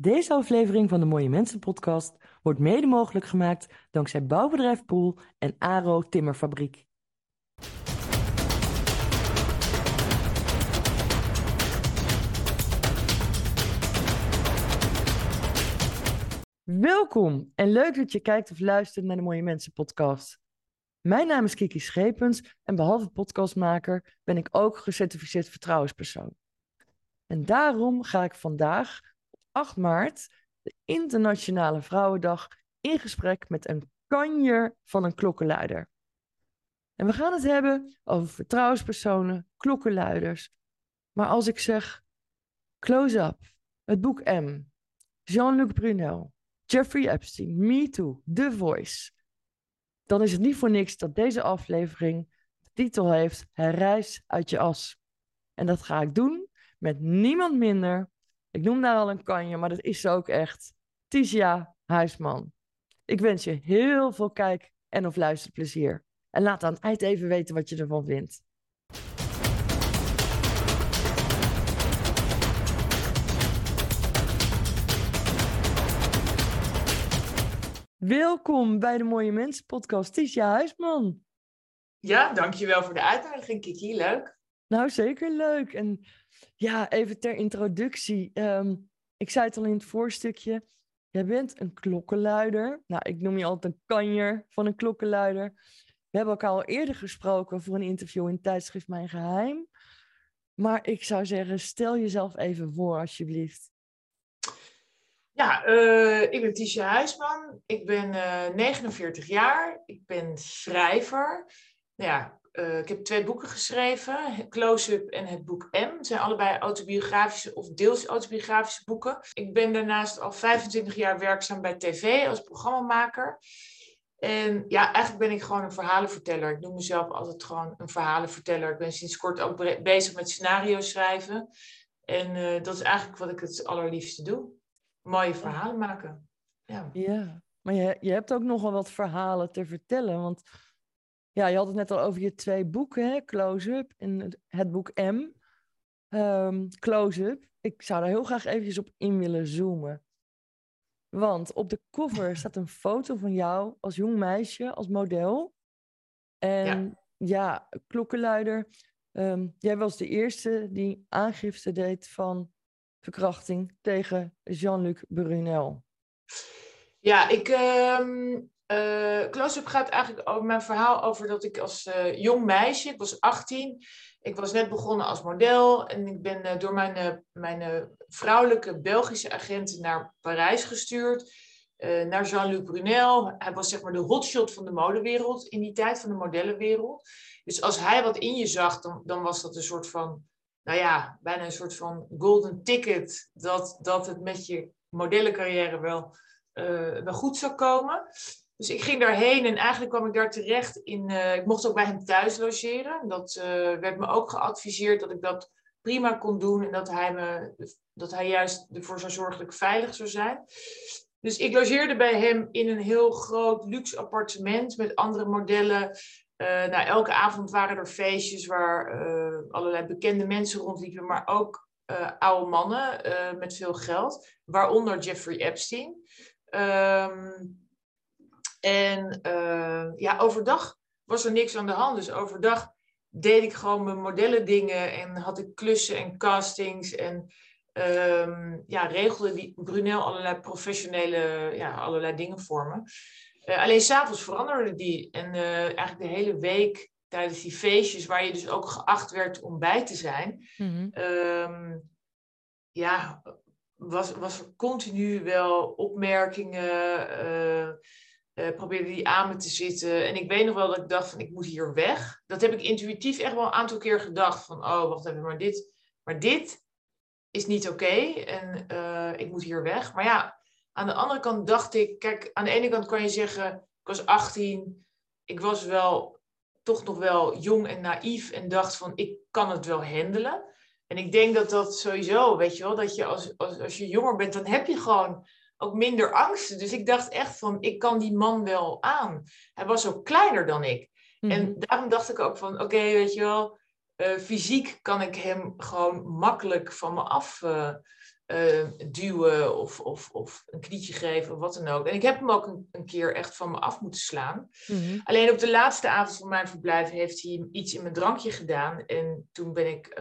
Deze aflevering van de Mooie Mensen podcast wordt mede mogelijk gemaakt dankzij bouwbedrijf Poel en Aro Timmerfabriek. Welkom en leuk dat je kijkt of luistert naar de Mooie Mensen podcast. Mijn naam is Kiki Schepens en behalve podcastmaker ben ik ook gecertificeerd vertrouwenspersoon. En daarom ga ik vandaag 8 maart, de Internationale Vrouwendag, in gesprek met een kanjer van een klokkenluider. En we gaan het hebben over vertrouwenspersonen, klokkenluiders. Maar als ik zeg Close Up, het boek M, Jean-Luc Brunel, Jeffrey Epstein, Me Too, The Voice, dan is het niet voor niks dat deze aflevering de titel heeft Herrijs uit je as. En dat ga ik doen met niemand minder ik noem daar al een kanje, maar dat is ze ook echt. Titia Huisman. Ik wens je heel veel kijk- en of luisterplezier. En laat aan het eind even weten wat je ervan vindt. Welkom bij de Mooie Mensen podcast, Titia Huisman. Ja, dankjewel voor de uitnodiging, Kiki. Leuk. Nou, zeker leuk. En ja, even ter introductie. Ehm, ik zei het al in het voorstukje. Jij bent een klokkenluider. Nou, ik noem je altijd een kanjer van een klokkenluider. We hebben elkaar al eerder gesproken voor een interview in tijdschrift Mijn Geheim. Maar ik zou zeggen, stel jezelf even voor, alsjeblieft. Ja, uh, ik ben Tisha Huisman. Ik ben uh, eh, 49 jaar. Ik ben schrijver. Nou ja, uh, ik heb twee boeken geschreven, Close-up en het boek M. Het zijn allebei autobiografische of deels autobiografische boeken. Ik ben daarnaast al 25 jaar werkzaam bij tv als programmamaker. En ja, eigenlijk ben ik gewoon een verhalenverteller. Ik noem mezelf altijd gewoon een verhalenverteller. Ik ben sinds kort ook bezig met scenario schrijven. En uh, dat is eigenlijk wat ik het allerliefste doe. Mooie verhalen maken. Ja, ja. maar je, je hebt ook nogal wat verhalen te vertellen. Want ja, je had het net al over je twee boeken, Close-up en het boek M. Um, Close-up. Ik zou daar heel graag eventjes op in willen zoomen. Want op de cover staat een foto van jou als jong meisje, als model. En ja, ja klokkenluider. Um, jij was de eerste die aangifte deed van verkrachting tegen Jean-Luc Brunel. Ja, ik, um, uh, Close-up gaat eigenlijk over mijn verhaal over dat ik als uh, jong meisje, ik was 18, ik was net begonnen als model en ik ben uh, door mijn, mijn vrouwelijke Belgische agenten naar Parijs gestuurd, naar Jean-Luc Brunel. Hij was zeg maar de hotshot van de modewereld in die tijd, van de modellenwereld. Dus als hij wat in je zag, dan, dan was dat een soort van, nou ja, bijna een soort van golden ticket dat, dat het met je modellencarrière wel, wel goed zou komen. Dus ik ging daarheen en eigenlijk kwam ik daar terecht in. Uh, ik mocht ook bij hem thuis logeren. Dat uh, werd me ook geadviseerd dat ik dat prima kon doen en dat hij, me, dat hij juist ervoor zou zorgen dat ik veilig zou zijn. Dus ik logeerde bij hem in een heel groot luxe appartement met andere modellen. Uh, nou, elke avond waren er feestjes waar allerlei bekende mensen rondliepen, maar ook oude mannen met veel geld, waaronder Jeffrey Epstein. Um, en uh, ja, overdag was er niks aan de hand. Dus overdag deed ik gewoon mijn modellen dingen en had ik klussen en castings en um, ja, regelde die Brunel allerlei professionele, ja, allerlei dingen voor me. Uh, alleen s'avonds veranderde die. En uh, eigenlijk de hele week tijdens die feestjes, waar je dus ook geacht werd om bij te zijn, mm -hmm. um, ja, was, was er continu wel opmerkingen. Uh, uh, probeerde die aan me te zitten. En ik weet nog wel dat ik dacht van ik moet hier weg. Dat heb ik intuïtief echt wel een aantal keer gedacht. Van oh, wacht even, maar dit, maar dit is niet oké. en uh, ik moet hier weg. Maar ja, aan de andere kant dacht ik... Kijk, aan de ene kant kan je zeggen... Ik was 18. Ik was wel toch nog wel jong en naïef. En dacht van ik kan het wel handelen. En ik denk dat dat sowieso, weet je wel... Dat je als, als, als je jonger bent, dan heb je gewoon ook minder angsten. Dus ik dacht echt van, ik kan die man wel aan. Hij was ook kleiner dan ik. En mhm. daarom dacht ik ook van, oké, weet je wel, uh, fysiek kan ik hem gewoon makkelijk van me af uh, uh, duwen of, of, of een knietje geven of wat dan ook. En ik heb hem ook een, een keer echt van me af moeten slaan. Mhm. Alleen op de laatste avond van mijn verblijf heeft hij iets in mijn drankje gedaan. En toen ben ik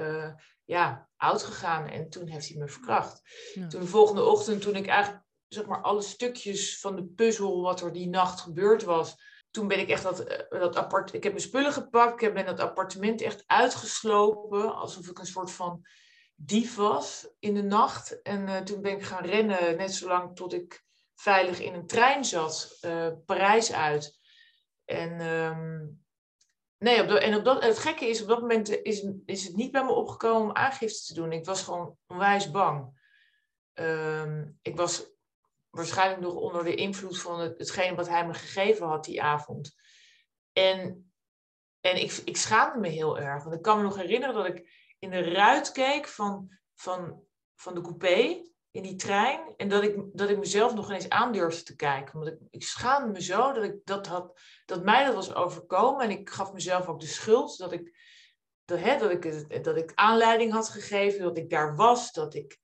ja, oud gegaan en toen heeft hij me verkracht. Ja. Toen de volgende ochtend, toen ik eigenlijk zeg maar alle stukjes van de puzzel wat er die nacht gebeurd was. Toen ben ik echt dat, eh, dat appart. Ik heb mijn spullen gepakt. Ik ben dat appartement echt uitgeslopen. Alsof ik een soort van dief was in de nacht. En uh, toen ben ik gaan rennen, net zolang tot ik veilig in een trein zat, uh, Parijs uit. En, um, nee, op de, en dat, het gekke is, op dat moment is, is het niet bij me opgekomen om aangifte te doen. Ik was gewoon onwijs bang. Um, ik was waarschijnlijk nog onder de invloed van het, hetgeen wat hij me gegeven had die avond. En, en ik, ik schaamde me heel erg. Want ik kan me nog herinneren dat ik in de ruit keek van, van, van de coupé in die trein. En dat ik, dat ik mezelf nog eens aandurfde te kijken. Want ik, ik schaamde me zo dat, ik dat, had, dat mij dat was overkomen. En ik gaf mezelf ook de schuld dat ik, dat, hè, dat, ik, dat ik aanleiding had gegeven. Dat ik daar was. Dat ik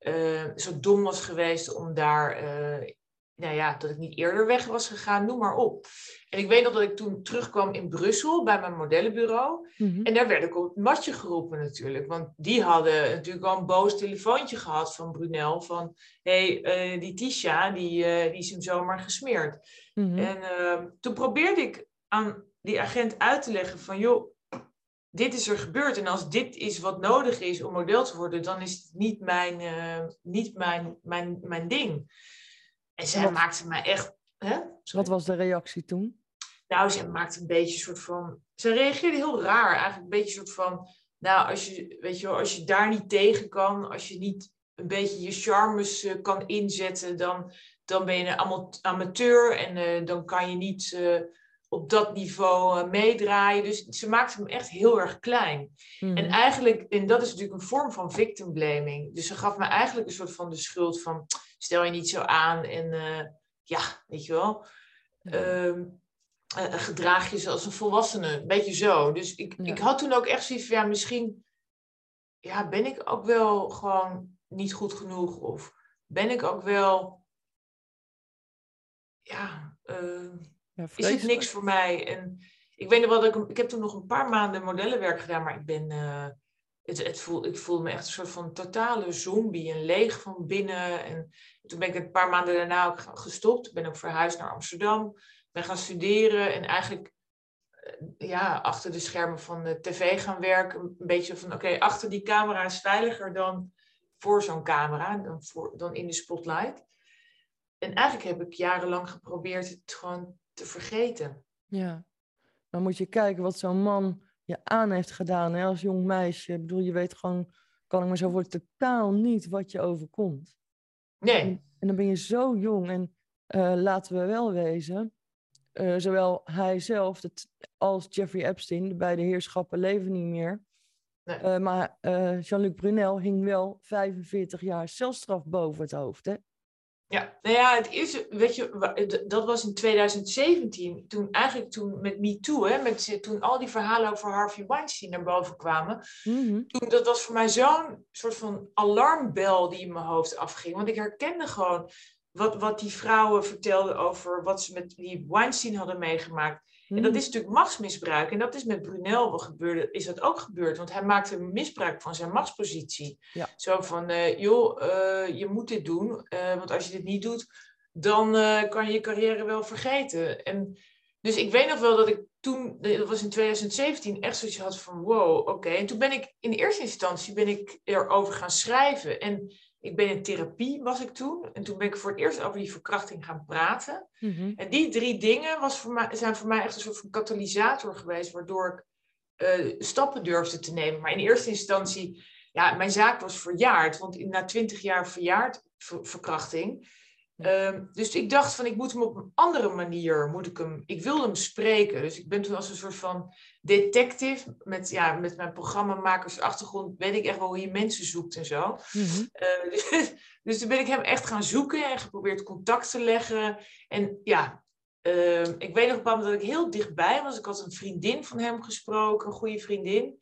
uh, zo dom was geweest om daar... Uh, nou ja, dat ik niet eerder weg was gegaan, noem maar op. En ik weet nog dat ik toen terugkwam in Brussel bij mijn modellenbureau. Mm -hmm. En daar werd ik op het matje geroepen natuurlijk. Want die hadden natuurlijk al een boos telefoontje gehad van Brunel. Van, hé, hey, uh, die Tisha, die, die is hem zomaar gesmeerd. Mm -hmm. En uh, toen probeerde ik aan die agent uit te leggen van, joh, dit is er gebeurd. En als dit is wat nodig is om model te worden, dan is het niet mijn, uh, niet mijn, mijn, mijn ding. En zij wat, maakte mij echt... Hè? Wat was de reactie toen? Nou, ze maakte een beetje een soort van... Ze reageerde heel raar. Eigenlijk een beetje een soort van... Nou, als je, weet je wel, als je daar niet tegen kan, als je niet een beetje je charmes uh, kan inzetten, dan, dan ben je een amateur en uh, dan kan je niet op dat niveau meedraaien. Dus ze maakte hem echt heel erg klein. Mhm. Mm. En eigenlijk, en dat is natuurlijk een vorm van victim blaming. Dus ze gaf me eigenlijk een soort van de schuld van, stel je niet zo aan en ja, weet je wel. Mm. Uh, gedraag je zoals een volwassene. Een beetje zo. Dus ik, Ja. ik had toen ook echt zoiets van, ja, misschien ja, ben ik ook wel gewoon niet goed genoeg. Of ben ik ook wel, ja, uh, Ja, is het niks voor mij? En ik weet nog wel dat ik, ik heb toen nog een paar maanden modellenwerk gedaan, maar ik ben, uh, het, het voel, ik voelde me echt een soort van totale zombie en leeg van binnen. En toen ben ik een paar maanden daarna ook gestopt. Ben ook verhuisd naar Amsterdam ben gaan studeren en eigenlijk uh, ja, achter de schermen van de tv gaan werken. Een beetje van, oké, okay, achter die camera is veiliger dan voor zo'n camera, dan, voor, dan in de spotlight. En eigenlijk heb ik jarenlang geprobeerd het gewoon te vergeten. Ja, dan moet je kijken wat zo'n man je aan heeft gedaan hè, als jong meisje. Ik bedoel, je weet gewoon, kan ik me zo voor totaal niet wat je overkomt. Nee. En, en dan ben je zo jong en uh, laten we wel wezen, uh, zowel hij zelf als Jeffrey Epstein, de beide heerschappen leven niet meer. Nee. Uh, maar Jean-Luc Brunel hing wel 45 jaar celstraf boven het hoofd. Hè? Ja, nou ja, het is, weet je, dat was in 2017, toen eigenlijk toen met MeToo, hè, met, toen al die verhalen over Harvey Weinstein naar boven kwamen. Mm-hmm. Toen, dat was voor mij zo'n soort van alarmbel die in mijn hoofd afging. Want ik herkende gewoon wat, wat die vrouwen vertelden over wat ze met die Weinstein hadden meegemaakt. En dat is natuurlijk machtsmisbruik. En dat is met Brunel wel gebeurd, is dat ook gebeurd. Want hij maakte misbruik van zijn machtspositie. Ja. Zo van, uh, joh, uh, je moet dit doen. Uh, want als je dit niet doet, dan kan je je carrière wel vergeten. En dus ik weet nog wel dat ik toen, dat was in 2017, echt zoiets had van, wow, oké. Okay. En toen ben ik, in eerste instantie ben ik erover gaan schrijven. En ik ben in therapie, was ik toen. En toen ben ik voor het eerst over die verkrachting gaan praten. Mm-hmm. En die drie dingen was voor mij, zijn voor mij echt een soort van katalysator geweest, waardoor ik uh, stappen durfde te nemen. Maar in eerste instantie, ja, mijn zaak was verjaard. Want na twintig jaar verjaard ver, verkrachting. Um, dus ik dacht van, ik moet hem op een andere manier, moet ik hem, ik wilde hem spreken. Dus ik ben toen als een soort van detective, met, ja, met mijn programmamakers achtergrond, weet ik echt wel hoe je mensen zoekt en zo. Mm-hmm. Uh, dus, dus toen ben ik hem echt gaan zoeken en geprobeerd contact te leggen. En ja, uh, ik weet nog op een moment dat ik heel dichtbij was. Ik had een vriendin van hem gesproken, een goede vriendin.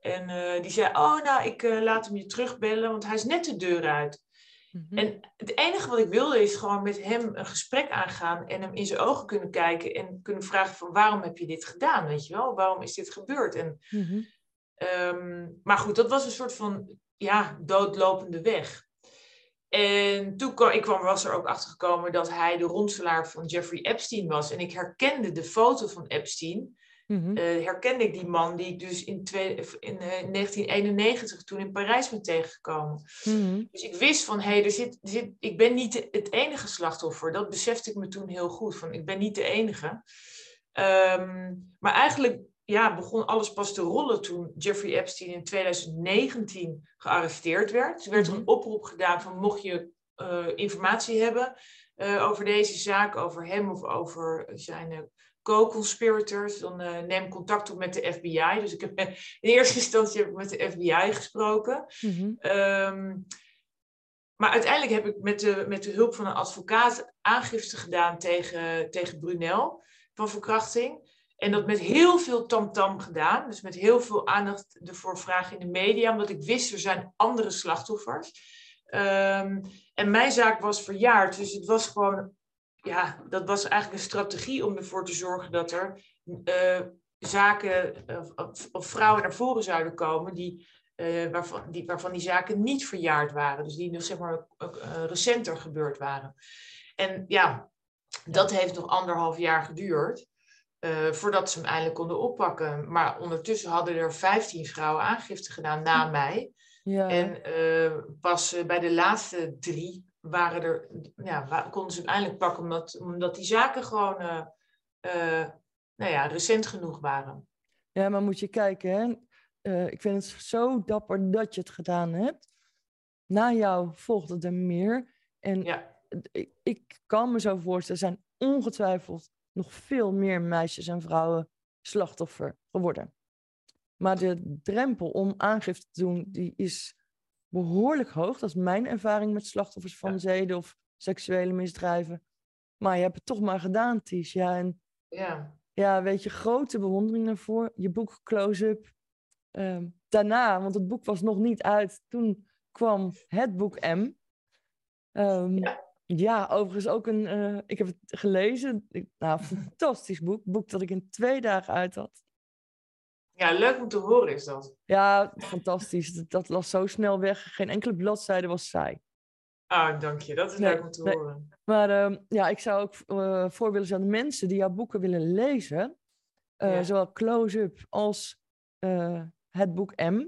En uh, die zei, oh nou, ik laat hem je terugbellen, want hij is net de deur uit. Mhm. En het enige wat ik wilde is gewoon met hem een gesprek aangaan en hem in zijn ogen kunnen kijken en kunnen vragen van waarom heb je dit gedaan, weet je wel? Waarom is dit gebeurd? En, mhm. ehm, maar goed, dat was een soort van ja, doodlopende weg. En toen kwam, ik kwam, was er ook achter gekomen dat hij de ronselaar van Jeffrey Epstein was. En ik herkende de foto van Epstein. Mm herkende ik die man die ik dus in, twee, in 1991 eh, toen in Parijs ben tegengekomen. Mhm. Dus ik wist van, hé, hey, er zit, er zit, ik ben niet het enige slachtoffer. Dat besefte ik me toen heel goed, van ik ben niet de enige. Ehm, maar eigenlijk ja, begon alles pas te rollen toen Jeffrey Epstein in 2019 gearresteerd werd. Er werd mm een oproep gedaan van mocht je uh, informatie hebben uh, over deze zaak, over hem of over zijn co-conspirators, dan uh, neem contact op met de FBI. Dus ik heb in eerste instantie heb ik met de FBI gesproken. Mhm. Ehm, maar uiteindelijk heb ik met de, met de hulp van een advocaat aangifte gedaan tegen, tegen Brunel van verkrachting. En dat met heel veel tamtam -tam gedaan. Dus met heel veel aandacht ervoor vragen in de media. Omdat ik wist, er zijn andere slachtoffers. Um, en mijn zaak was verjaard. Dus het was gewoon ja, dat was eigenlijk een strategie om ervoor te zorgen dat er uh, zaken of, of, vrouwen naar voren zouden komen die, uh, waarvan, die, waarvan die zaken niet verjaard waren. Dus die nog zeg maar uh, recenter gebeurd waren. En ja, dat heeft nog anderhalf jaar geduurd. voordat ze hem eindelijk konden oppakken. Maar ondertussen hadden er 15 vrouwen aangifte gedaan na mij. Ja. En pas bij de laatste drie waren er, ja, konden ze hem eindelijk pakken omdat, omdat die zaken gewoon uh, uh, nou ja, recent genoeg waren. Ja, maar moet je kijken, hè? Uh, ik vind het zo dapper dat je het gedaan hebt. Na jou volgt het er meer. En ja. ik, ik kan me zo voorstellen, er zijn ongetwijfeld nog veel meer meisjes en vrouwen slachtoffer geworden. Maar de drempel om aangifte te doen, die is behoorlijk hoog. Dat is mijn ervaring met slachtoffers van zeden of seksuele misdrijven. Maar je hebt het toch maar gedaan, Ties. Ja, en ja. ja weet je, grote bewondering daarvoor. Je boek Close-up. Ehm, daarna, want het boek was nog niet uit, toen kwam het boek M. Um, ja. ja. overigens ook een, uh, ik heb het gelezen. nou, fantastisch boek. Boek dat ik in twee dagen uit had. Ja, leuk om te horen is dat. Ja, fantastisch. Dat, dat las zo snel weg. Geen enkele bladzijde was saai. Ah, dank je. Dat is leuk om te horen. Maar uh, ja, ik zou ook uh, voor willen zijn mensen die jouw boeken willen lezen. Uh, Zowel Close-up als eh, het boek M.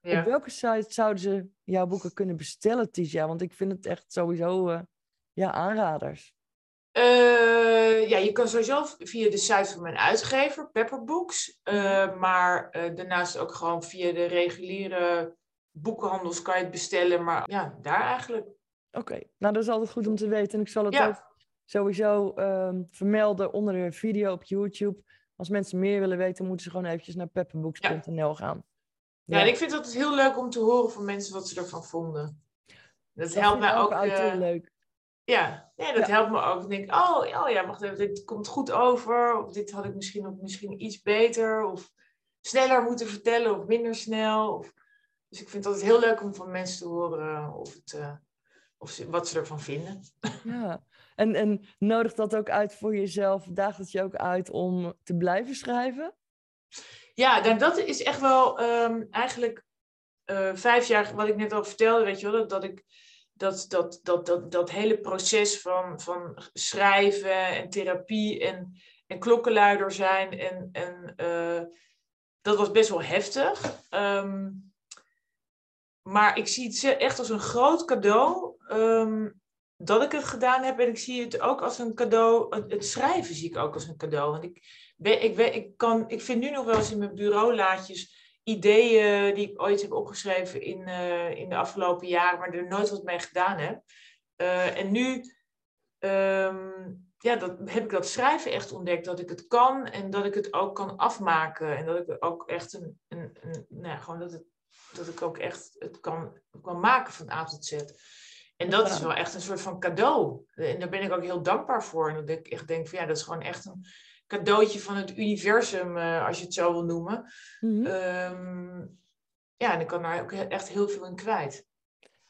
Ja. Op welke site zouden ze jouw boeken kunnen bestellen, Tisha? Want ik vind het echt sowieso ja, aanraders. Uh, ja, je kan sowieso via de site van mijn uitgever, Pepperbooks. Uh, maar uh, daarnaast ook gewoon via de reguliere boekenhandels kan je het bestellen. Maar ja, daar eigenlijk. Oké, nou dat is altijd goed om te weten. En ik zal het ook sowieso ehm, vermelden onder de video op YouTube. Als mensen meer willen weten, moeten ze gewoon eventjes naar pepperbooks.nl gaan. Ja. en ik vind het altijd heel leuk om te horen van mensen wat ze ervan vonden. Dat, dat helpt mij ook. ook heel leuk. Ja, ja dat helpt me ook. Ik denk, oh, oh ja, wacht even, dit komt goed over. Of dit had ik misschien, ook misschien iets beter. Of sneller moeten vertellen of minder snel. Of, dus ik vind het altijd heel leuk om van mensen te horen of, het, uh, of ze, wat ze ervan vinden. Ja, en, en nodig dat ook uit voor jezelf? Daagt het je ook uit om te blijven schrijven? Ja, nou, dat is echt wel um, eigenlijk uh, vijf jaar, wat ik net al vertelde, weet je wel, dat, dat ik dat, dat, dat, dat, dat hele proces van, van schrijven en therapie en, en klokkenluider zijn. En, en uh, dat was best wel heftig. Um, maar ik zie het echt als een groot cadeau um, dat ik het gedaan heb. En ik zie het ook als een cadeau. Het, schrijven zie ik ook als een cadeau. Want ik, ben, ik, ben, ik, kan, ik vind nu nog wel eens in mijn bureaulaadjes ideeën die ik ooit heb opgeschreven in, uh, in de afgelopen jaren, maar er nooit wat mee gedaan heb. Uh, en nu um, ja, dat, heb ik dat schrijven echt ontdekt, dat ik het kan en dat ik het ook kan afmaken. En dat ik ook echt een, een, een nou gewoon dat, het, dat ik ook echt het kan, kan maken van A tot Z. En dat is wel echt een soort van cadeau. En daar ben ik ook heel dankbaar voor. En dat ik echt denk van ja, dat is gewoon echt een, cadeautje van het universum, uh, als je het zo wil noemen. Mm ja, en ik kan daar ook echt heel veel in kwijt.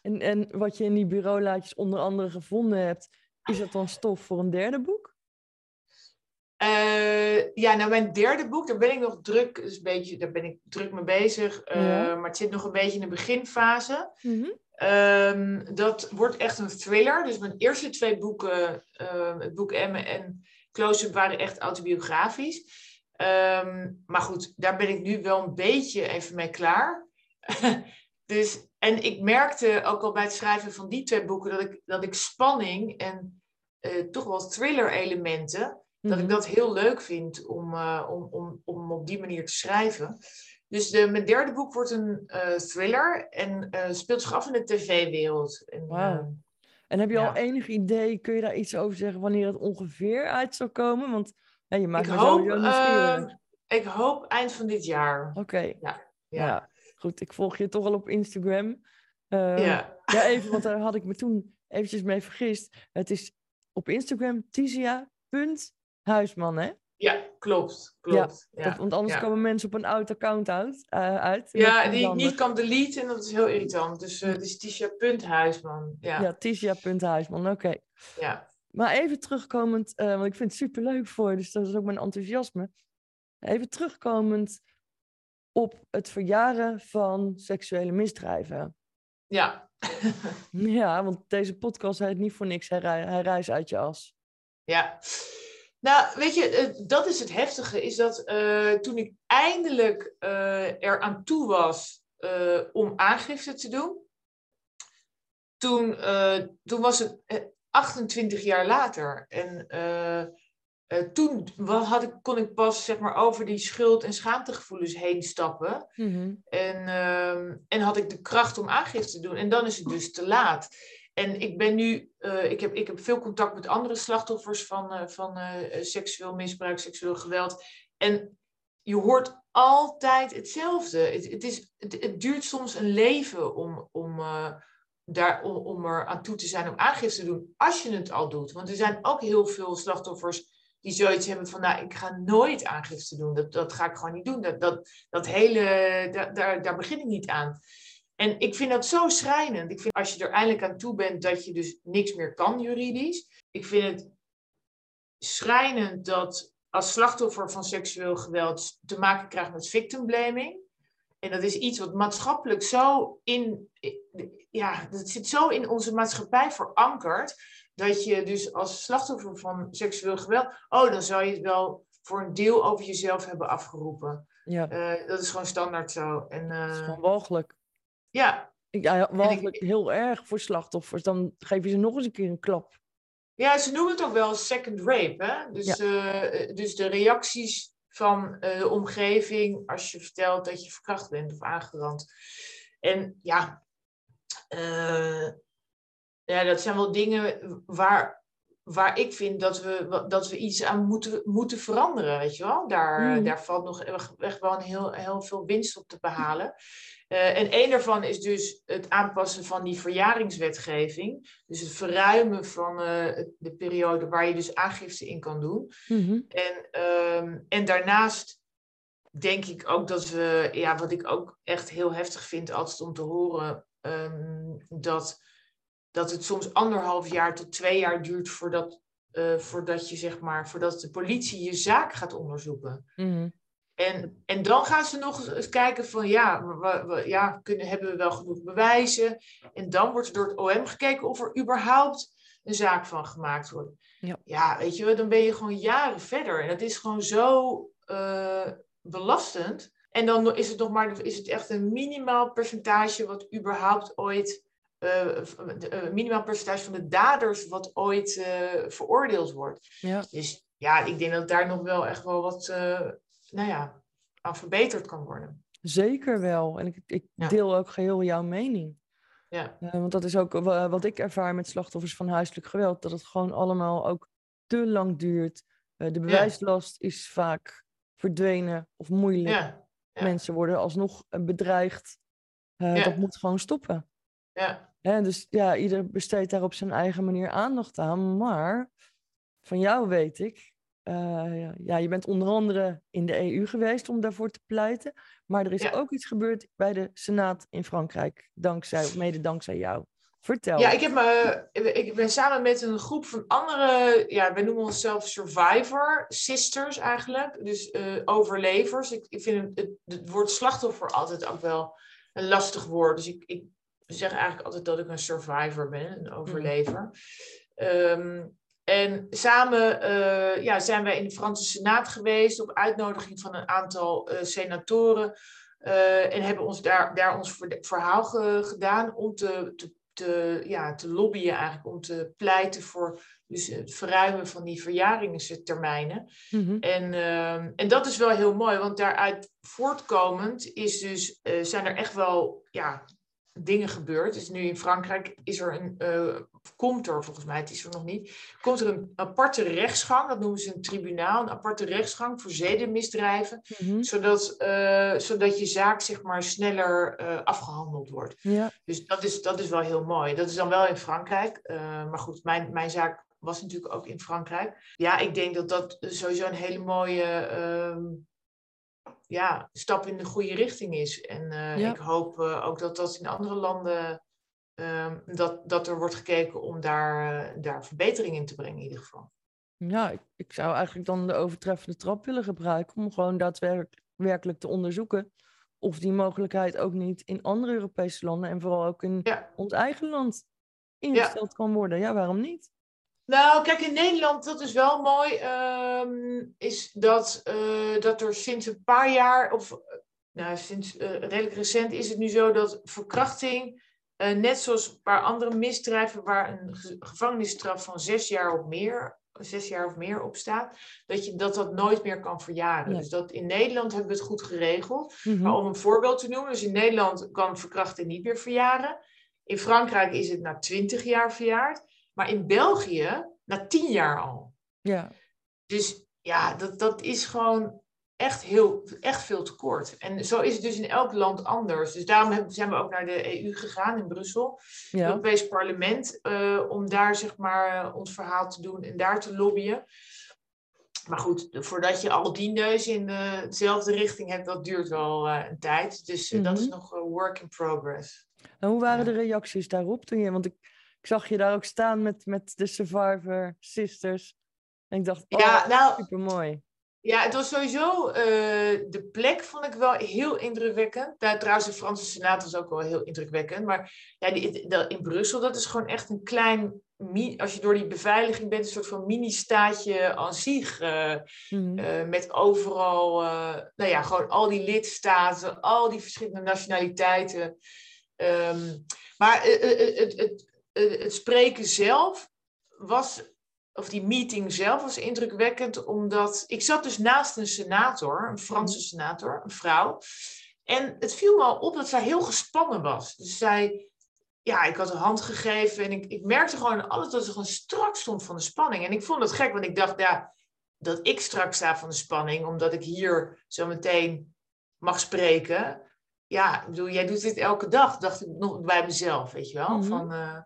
En, en wat je in die bureaulaadjes onder andere gevonden hebt, is dat dan stof voor een derde boek? Uh, ja, nou mijn derde boek, daar ben ik nog druk, dus een beetje, daar ben ik druk mee bezig. Uh, ja. Maar het zit nog een beetje in de beginfase. Mm -hmm. um, dat wordt echt een thriller. Dus mijn eerste twee boeken, uh, het boek Emme en Close-up, waren echt autobiografisch. Um, maar goed, daar ben ik nu wel een beetje even mee klaar. dus, en ik merkte ook al bij het schrijven van die twee boeken dat ik, dat ik spanning en toch wel thriller elementen dat ik Mhm. dat heel leuk vind om, uh, om, om, om op die manier te schrijven. Dus de, mijn derde boek wordt een uh, thriller en speelt zich af in de tv-wereld. Wow. En heb je ja. al enig idee, kun je daar iets over zeggen wanneer het ongeveer uit zou komen? Want ja, je maakt ik, me hoop, nieuwsgierig. ik hoop eind van dit jaar. Oké, Ja. ja. Ja. goed. Ik volg je toch al op Instagram. Ehm, Ja. ja, even, want daar had ik me toen eventjes mee vergist. Het is op Instagram tisia.huisman, hè? Ja, klopt. klopt. Ja, want anders ja. komen mensen op een oud account uit. eh, uit Ja, die ik niet kan deleten en dat is heel irritant. Dus het is Tisha.huisman. Ja, Ja, ja. Tisia.huisman, oké. Maar even terugkomend, eh, want ik vind het superleuk voor je, dus dat is ook mijn enthousiasme. Even terugkomend op het verjaren van seksuele misdrijven. ja. Ja, want deze podcast heet niet voor niks, hij reist uit je as. Ja. Nou, weet je, eh, dat is het heftige, is dat eh, toen ik eindelijk eh er aan toe was om aangifte te doen, toen, toen was het eh, 28 jaar later. En toen had ik, kon ik pas zeg maar, over die schuld- en schaamtegevoelens heen stappen. En, ehm, en had ik de kracht om aangifte te doen. En dan is het dus te laat. En ik ben nu, eh, ik, heb, ik heb veel contact met andere slachtoffers van, eh, van eh, seksueel misbruik, seksueel geweld. En je hoort altijd hetzelfde. Het, het, is, het, duurt soms een leven om, om, daar, om, om er aan toe te zijn om aangifte te doen, als je het al doet. Want er zijn ook heel veel slachtoffers die zoiets hebben van, nou, ik ga nooit aangifte doen. Dat, dat ga ik gewoon niet doen. Dat, dat, dat hele, daar, daar, daar begin ik niet aan. En ik vind dat zo schrijnend. Ik vind als je er eindelijk aan toe bent dat je dus niks meer kan juridisch. Ik vind het schrijnend dat als slachtoffer van seksueel geweld te maken krijgt met victim blaming. En dat is iets wat maatschappelijk zo in, ja, dat zit zo in onze maatschappij verankerd. Dat je dus als slachtoffer van seksueel geweld, oh, dan zou je het wel voor een deel over jezelf hebben afgeroepen. Ja, Uh, dat is gewoon standaard zo. En, uh, dat is gewoon walgelijk. Ja. Ja, walgelijk heel erg voor slachtoffers. Dan geef je ze nog eens een keer een klap. Ja, ze noemen het ook wel second rape. Hè? Dus, ja. uh, dus de reacties van de omgeving als je vertelt dat je verkracht bent of aangerand. En ja, uh, ja, dat zijn wel dingen waar, waar ik vind dat we, dat we iets aan moeten, moeten veranderen. Weet je wel? Daar, mm. daar valt nog echt wel een heel, heel veel winst op te behalen. Uh, en één daarvan is dus het aanpassen van die verjaringswetgeving. Dus het verruimen van uh, de periode waar je dus aangifte in kan doen. Mm-hmm. En, um, en daarnaast denk ik ook dat we, ja, wat ik ook echt heel heftig vind altijd om te horen, um, dat, dat het soms anderhalf jaar tot twee jaar duurt voordat, uh, voordat je zeg maar, voordat de politie je zaak gaat onderzoeken. Mm-hmm. En, en dan gaan ze nog eens kijken van ja, we, we, ja kunnen, hebben we wel genoeg bewijzen? En dan wordt er door het OM gekeken of er überhaupt een zaak van gemaakt wordt. Ja, ja weet je, dan ben je gewoon jaren verder. En dat is gewoon zo uh, belastend. En dan is het nog maar is het echt een minimaal percentage wat überhaupt ooit. Uh, uh, minimaal percentage van de daders wat ooit veroordeeld wordt. Ja. Dus ja, ik denk dat daar nog wel echt wel wat nou ja, aan verbeterd kan worden. Zeker wel. En ik, ik Ja. deel ook geheel jouw mening. Ja, want dat is ook wa- wat ik ervaar met slachtoffers van huiselijk geweld. Dat het gewoon allemaal ook te lang duurt. De bewijslast is vaak verdwenen of moeilijk. ja. Mensen worden alsnog bedreigd. Dat moet gewoon stoppen. Ja, Hè, dus ja, ieder besteedt daar op zijn eigen manier aandacht aan. Maar van jou weet ik, uh, ja, je bent onder andere in de EU geweest om daarvoor te pleiten. Maar er is Ja. ook iets gebeurd bij de Senaat in Frankrijk, dankzij, of mede dankzij jou. Vertel. Ja, ik, heb me, ik ben samen met een groep van andere, ja, wij noemen onszelf survivor sisters eigenlijk. Dus uh, overlevers. Ik, ik vind het, het, woord slachtoffer altijd ook wel een lastig woord. Dus ik, ik zeg eigenlijk altijd dat ik een survivor ben, een overlever. Um, en samen uh, ja, zijn wij in de Franse Senaat geweest op uitnodiging van een aantal uh, senatoren. Uh, en hebben ons daar, daar ons verhaal ge, gedaan om te, te, te, ja, te lobbyen, eigenlijk om te pleiten voor dus het verruimen van die verjaringstermijnen. Mm -hmm. en, ehm, en dat is wel heel mooi, want daaruit voortkomend is dus, zijn er echt wel ja, dingen gebeurd. Dus nu in Frankrijk is er een, uh, komt er volgens mij, het is er nog niet, komt er een aparte rechtsgang, dat noemen ze een tribunaal, een aparte rechtsgang voor zedenmisdrijven, mm -hmm. zodat, uh, zodat je zaak zeg maar sneller uh, afgehandeld wordt. Ja. Dus dat is, dat is wel heel mooi. Dat is dan wel in Frankrijk, maar goed, mijn, mijn zaak was natuurlijk ook in Frankrijk. Ja, ik denk dat dat sowieso een hele mooie ehm, ja, stap in de goede richting is. En uh, ja. ik hoop uh, ook dat dat in andere landen, um, dat, dat er wordt gekeken om daar, uh, daar verbetering in te brengen in ieder geval. Ja, ik, ik zou eigenlijk dan de overtreffende trap willen gebruiken om gewoon daadwerkelijk te onderzoeken of die mogelijkheid ook niet in andere Europese landen en vooral ook in ja. ons eigen land ingesteld ja. kan worden. Ja, waarom niet? Nou, kijk, in Nederland, dat is wel mooi, um, is dat, uh, dat er sinds een paar jaar, of nou, sinds uh, redelijk recent, is het nu zo dat verkrachting, uh, net zoals een paar andere misdrijven waar een gevangenisstraf van zes jaar of meer, zes jaar of meer op staat, dat je, dat, dat nooit meer kan verjaren. Nee. Dus dat in Nederland hebben we het goed geregeld. Mm -hmm. Maar om een voorbeeld te noemen, dus in Nederland kan verkrachting niet meer verjaren. In Frankrijk is het na twintig jaar verjaard. Maar in België na tien jaar al. Ja. Dus ja, dat, dat is gewoon echt, heel, echt veel te kort. En zo is het dus in elk land anders. Dus daarom zijn we ook naar de EU gegaan in Brussel, ja. het Europees Parlement, uh, om daar zeg maar ons verhaal te doen en daar te lobbyen. Maar goed, voordat je al die neus in dezelfde richting hebt, dat duurt wel uh, een tijd. Dus uh, mm -hmm. dat is nog een work in progress. En hoe waren de reacties daarop toen je, want ik ik zag je daar ook staan met, met de Survivor Sisters. En ik dacht, oh, ja, nou, super mooi. Ja, het was sowieso, uh, de plek vond ik wel heel indrukwekkend. Daar, trouwens, de Franse Senaat was ook wel heel indrukwekkend. Maar ja, die, die, in Brussel, dat is gewoon echt een klein, als je door die beveiliging bent, een soort van mini-staatje aan zich. Uh, mm. uh, met overal, nou ja, gewoon al die lidstaten, al die verschillende nationaliteiten. Um, maar het, het, eh, het spreken zelf was, of die meeting zelf was indrukwekkend, omdat ik zat dus naast een senator, een Franse mhm. senator, een vrouw. En het viel me al op dat zij heel gespannen was. Dus zij, ja, ik had een hand gegeven en ik, ik merkte gewoon alles dat ze gewoon strak stond van de spanning. En ik vond het gek, want ik dacht, ja, dat ik strak sta van de spanning, omdat ik hier zo meteen mag spreken. Ja, ik bedoel, jij doet dit elke dag, dacht ik nog bij mezelf, weet je wel. Mm -hmm. Van, uh,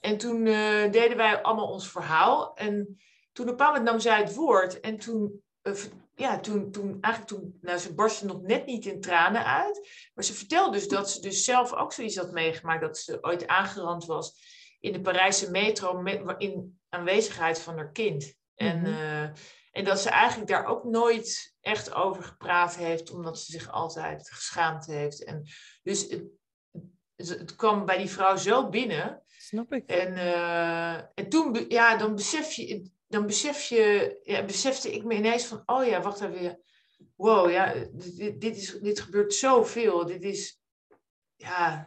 en toen uh, deden wij allemaal ons verhaal. En toen op een moment nam zij het woord. En toen, uh, ja, toen, toen eigenlijk toen, nou ze barstte nog net niet in tranen uit. Maar ze vertelde dus dat ze dus zelf ook zoiets had meegemaakt. Dat ze ooit aangerand was in de Parijse metro met, in aanwezigheid van haar kind. En, uh, en dat ze eigenlijk daar ook nooit echt over gepraat heeft. Omdat ze zich altijd geschaamd heeft. En dus het, het kwam bij die vrouw zo binnen Snap ik. En, uh, en toen, ja, dan besef je, dan besef je, ja, besefte ik me ineens van, oh ja, wacht even. Wow, ja, dit, dit, is, dit gebeurt zoveel. Dit is, ja,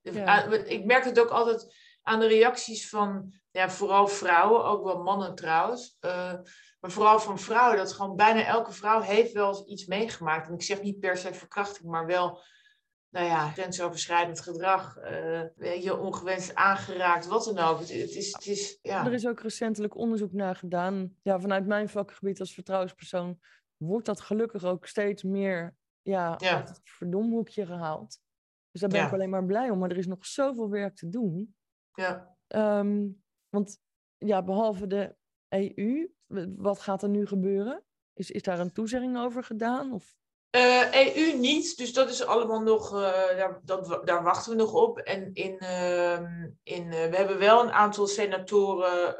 ja. Ik merk het ook altijd aan de reacties van, ja, vooral vrouwen, ook wel mannen trouwens. Uh, maar vooral van vrouwen, dat gewoon bijna elke vrouw heeft wel iets meegemaakt. En ik zeg niet per se verkrachting, maar wel nou ja, grensoverschrijdend gedrag, uh, je ongewenst aangeraakt, wat dan ook. Het, het, is, het is, ja. Er is ook recentelijk onderzoek naar gedaan. Ja, vanuit mijn vakgebied als vertrouwenspersoon wordt dat gelukkig ook steeds meer ja, ja. uit het verdomhoekje gehaald. Dus daar ben ja. ik alleen maar blij om. Maar er is nog zoveel werk te doen. Ja. Um, want ja, behalve de EU, wat gaat er nu gebeuren? Is, is daar een toezegging over gedaan? Of? EU e niet, dus dat is allemaal nog, daar, dat, daar wachten we nog op. En in, ehm, in, we hebben wel een aantal senatoren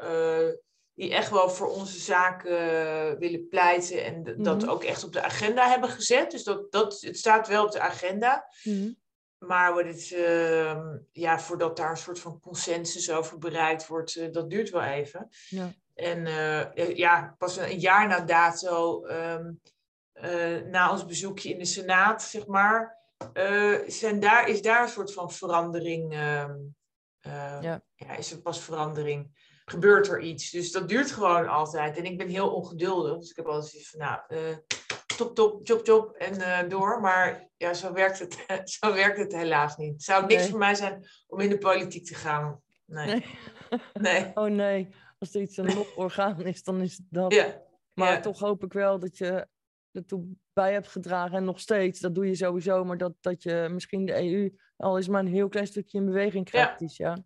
die echt wel voor onze zaken willen pleiten en dat mhm. ook echt op de agenda hebben gezet. Dus dat, dat, het staat wel op de agenda. Mm Maar het, uh, ja, voordat daar een soort van consensus over bereikt wordt, dat duurt wel even. Ja. En ja, pas een jaar na dato, um, na ons bezoekje in de Senaat, zeg maar, zijn daar, is daar een soort van verandering. Um, ja. ja. is er pas verandering gebeurt er iets. Dus dat duurt gewoon altijd. En ik ben heel ongeduldig. Dus ik heb altijd zoiets van, nou, uh, top, top, job, job en uh, door. Maar ja, zo werkt, het, zo werkt het helaas niet. Het zou niks voor mij zijn om in de politiek te gaan. Nee. nee. Oh nee, als er iets een orgaan is, dan is het dat. Ja. Maar toch hoop ik wel dat je er bij hebt gedragen. En nog steeds, dat doe je sowieso. Maar dat, dat je misschien de EU al is maar een heel klein stukje in beweging krijgt. Ja. ja.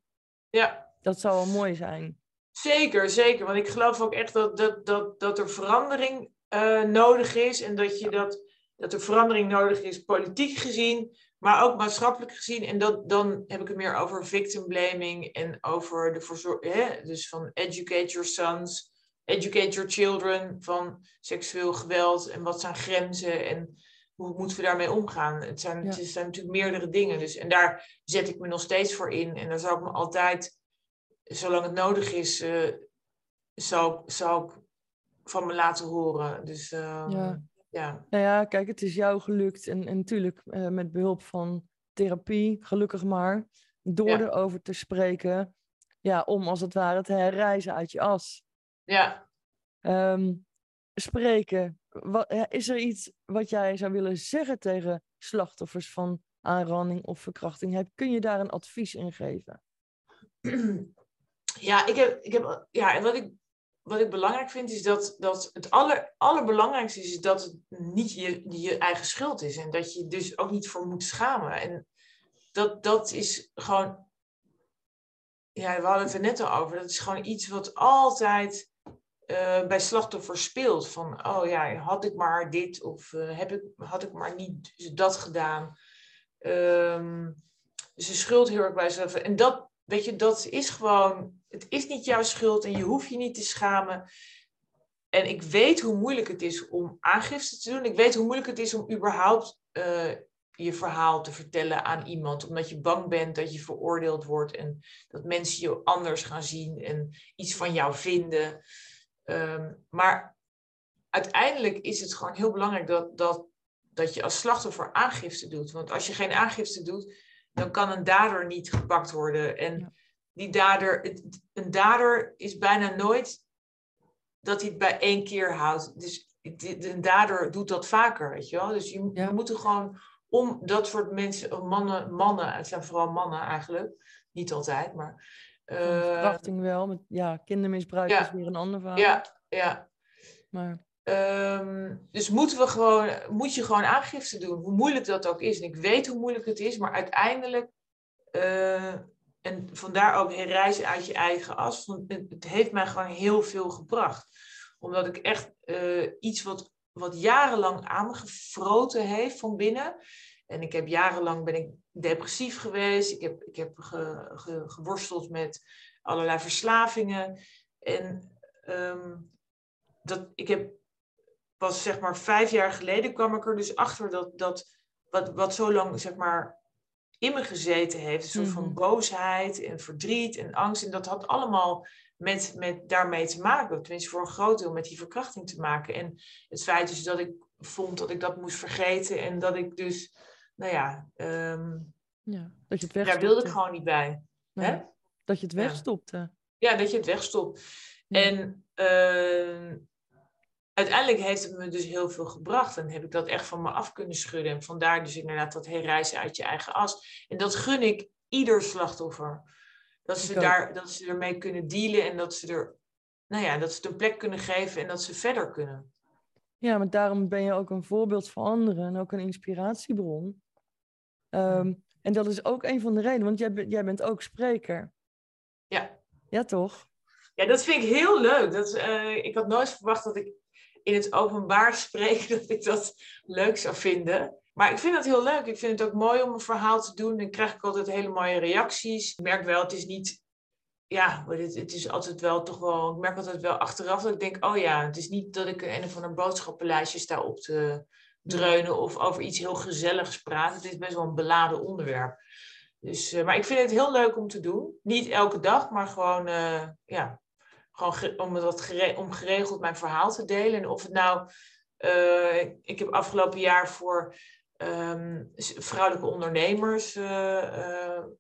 ja. Dat zou wel mooi zijn. Zeker, zeker. Want ik geloof ook echt dat, dat, dat, dat er verandering uh, nodig is. En dat, je dat, dat er verandering nodig is, politiek gezien, maar ook maatschappelijk gezien. En dat, dan heb ik het meer over victim blaming en over de verzorging. Dus van educate your sons, educate your children van seksueel geweld en wat zijn grenzen en hoe moeten we daarmee omgaan. Het zijn, het zijn natuurlijk meerdere dingen. Dus, en daar zet ik me nog steeds voor in. En daar zou ik me altijd zolang het nodig is, uh, zou, zou ik van me laten horen. Dus uh, ja. ja. Nou ja, kijk, het is jou gelukt. En, en natuurlijk uh, met behulp van therapie, gelukkig maar, door erover te spreken. Ja, om als het ware te herreizen uit je as. Ja. Um, spreken. Wat, is er iets wat jij zou willen zeggen tegen slachtoffers van aanranding of verkrachting? Kun je daar een advies in geven? ja, ik heb, ik heb, ja, en wat ik, wat ik belangrijk vind is dat, dat het aller, allerbelangrijkste is dat het niet je, je eigen schuld is. En dat je dus ook niet voor moet schamen. En dat, dat is gewoon, ja, we hadden het er net al over. Dat is gewoon iets wat altijd uh, bij slachtoffers speelt. Van, oh ja, had ik maar dit of uh, heb ik, had ik maar niet dat gedaan. Um, dus de schuld heel erg bij zelf. En dat, weet je, dat is gewoon het is niet jouw schuld en je hoeft je niet te schamen. En ik weet hoe moeilijk het is om aangifte te doen. Ik weet hoe moeilijk het is om überhaupt uh, je verhaal te vertellen aan iemand. Omdat je bang bent dat je veroordeeld wordt en dat mensen je anders gaan zien en iets van jou vinden. Um, maar uiteindelijk is het gewoon heel belangrijk dat, dat, dat je als slachtoffer aangifte doet. Want als je geen aangifte doet, dan kan een dader niet gepakt worden. En die dader, een dader is bijna nooit dat hij het bij één keer houdt. Dus een dader doet dat vaker, weet je wel. Dus je, ja. we moeten gewoon om dat soort mensen, mannen, mannen, het zijn vooral mannen eigenlijk, niet altijd, maar... Verkrachting wel, met, ja, kindermisbruik is weer een ander verhaal. Ja, ja. Maar... Um, dus moeten we gewoon, moet je gewoon aangifte doen, hoe moeilijk dat ook is. En ik weet hoe moeilijk het is, maar uiteindelijk uh, en vandaar ook reizen uit je eigen as. Het heeft mij gewoon heel veel gebracht. Omdat ik echt uh, iets wat, wat jarenlang aangefroten heeft van binnen. En ik heb jarenlang ben ik depressief geweest. Ik heb, ik heb ge, ge, geworsteld met allerlei verslavingen. En um, dat, ik heb pas zeg maar vijf jaar geleden kwam ik er dus achter dat, dat wat, wat zo lang zeg maar in me gezeten heeft. Een soort van mhm. boosheid en verdriet en angst. En dat had allemaal met, met daarmee te maken. Tenminste voor een groot deel met die verkrachting te maken. En het feit is dat ik vond dat ik dat moest vergeten. En dat ik dus, nou ja... Um, ja dat je het Daar wilde ik gewoon niet bij. Hè? Dat je het wegstopte. Ja, dat je het wegstopt. En uh, uiteindelijk heeft het me dus heel veel gebracht. En heb ik dat echt van me af kunnen schudden. En vandaar dus inderdaad dat herreizen uit je eigen as. En dat gun ik ieder slachtoffer. Dat ze, daar, dat ze ermee kunnen dealen en dat ze er nou ja, dat ze het een plek kunnen geven en dat ze verder kunnen. Ja, maar daarom ben je ook een voorbeeld voor anderen en ook een inspiratiebron. Ehm, en dat is ook een van de redenen, want jij, jij bent ook spreker. Ja. Ja, toch? Ja, dat vind ik heel leuk. Dat, uh, ik had nooit verwacht dat ik in het openbaar spreken dat ik dat leuk zou vinden. Maar ik vind dat heel leuk. Ik vind het ook mooi om een verhaal te doen. Dan krijg ik altijd hele mooie reacties. Ik merk wel, het is niet. Ja, het, het is altijd wel toch wel. Ik merk altijd wel achteraf dat ik denk: oh ja, het is niet dat ik een of ander boodschappenlijstje sta op te dreunen of over iets heel gezelligs praat. Het is best wel een beladen onderwerp. Dus, uh, maar ik vind het heel leuk om te doen. Niet elke dag, maar gewoon, uh, ja, gewoon om, dat gere om geregeld mijn verhaal te delen. En of het nou, uh, ik heb afgelopen jaar voor um, vrouwelijke ondernemers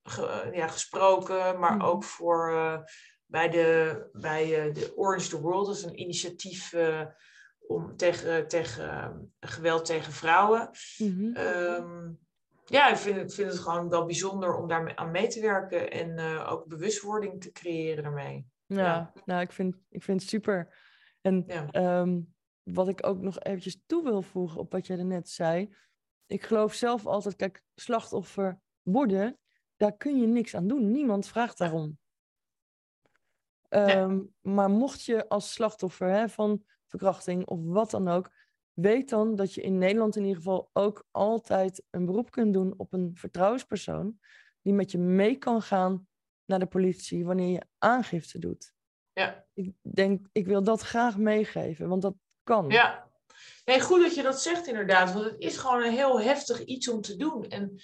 ge ja, gesproken, maar mm. ook voor bij, de, bij de Orange the World, dat is een initiatief om, tegen, tegen geweld tegen vrouwen. Mm -hmm. um, ja, ik vind, ik vind het gewoon wel bijzonder om daar aan mee te werken en uh, ook bewustwording te creëren daarmee. Ja, ja, nou, ik vind, ik vind het super. En ja. um, wat ik ook nog eventjes toe wil voegen op wat jij er net zei. Ik geloof zelf altijd, kijk, slachtoffer worden, daar kun je niks aan doen. Niemand vraagt daarom. Um, maar mocht je als slachtoffer hè, van verkrachting of wat dan ook, weet dan dat je in Nederland in ieder geval ook altijd een beroep kunt doen op een vertrouwenspersoon die met je mee kan gaan naar de politie wanneer je aangifte doet. Ja. Ik denk, ik wil dat graag meegeven, want dat kan. Ja. Nee, goed dat je dat zegt inderdaad, want het is gewoon een heel heftig iets om te doen. En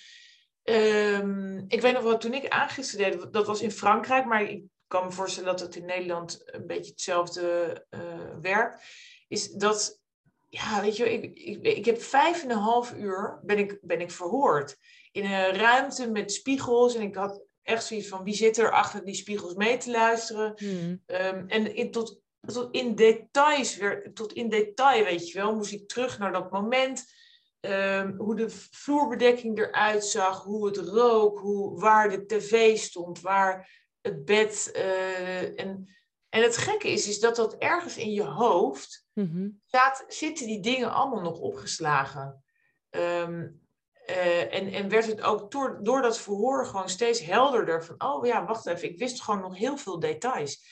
um, ik weet nog wel, toen ik aangifte deed, dat was in Frankrijk, maar ik kan me voorstellen dat het in Nederland een beetje hetzelfde uh, werkt. Is dat ja, weet je, ik, ik, ik heb vijf en een half uur ben ik, ben ik verhoord. In een ruimte met spiegels. En ik had echt zoiets van, wie zit er achter die spiegels mee te luisteren? Hmm. Um, en in, tot, tot in details, weer, tot in detail, weet je wel, moest ik terug naar dat moment. Um, hoe de vloerbedekking eruit zag, hoe het rook, hoe, waar de tv stond, waar het bed. Uh, en, en het gekke is, is dat dat ergens in je hoofd Mm staat, zitten die dingen allemaal nog opgeslagen. Um, uh, en, en werd het ook door, door dat verhoor gewoon steeds helderder van, oh ja, wacht even, ik wist gewoon nog heel veel details.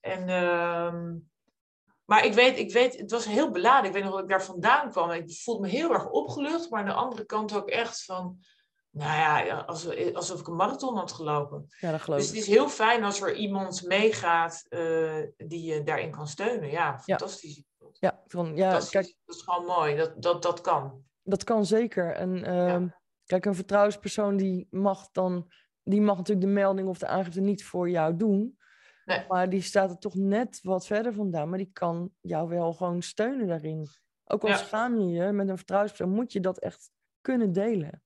En, um, maar ik weet, ik weet, het was heel beladen. Ik weet nog dat ik daar vandaan kwam. Ik voelde me heel erg opgelucht, maar aan de andere kant ook echt van, nou ja, alsof, ik een marathon had gelopen. Ja, dat geloof dus het is heel fijn als er iemand meegaat uh, die je daarin kan steunen. Ja, fantastisch. Ja. Ja, van, ja dat, is, kijk, dat is gewoon mooi. Dat, dat, dat kan. Dat kan zeker. En uh, kijk, een vertrouwenspersoon die mag dan, die mag natuurlijk de melding of de aangifte niet voor jou doen. Nee. Maar die staat er toch net wat verder vandaan. Maar die kan jou wel gewoon steunen daarin. Ook al ja. schaam je je met een vertrouwenspersoon, moet je dat echt kunnen delen.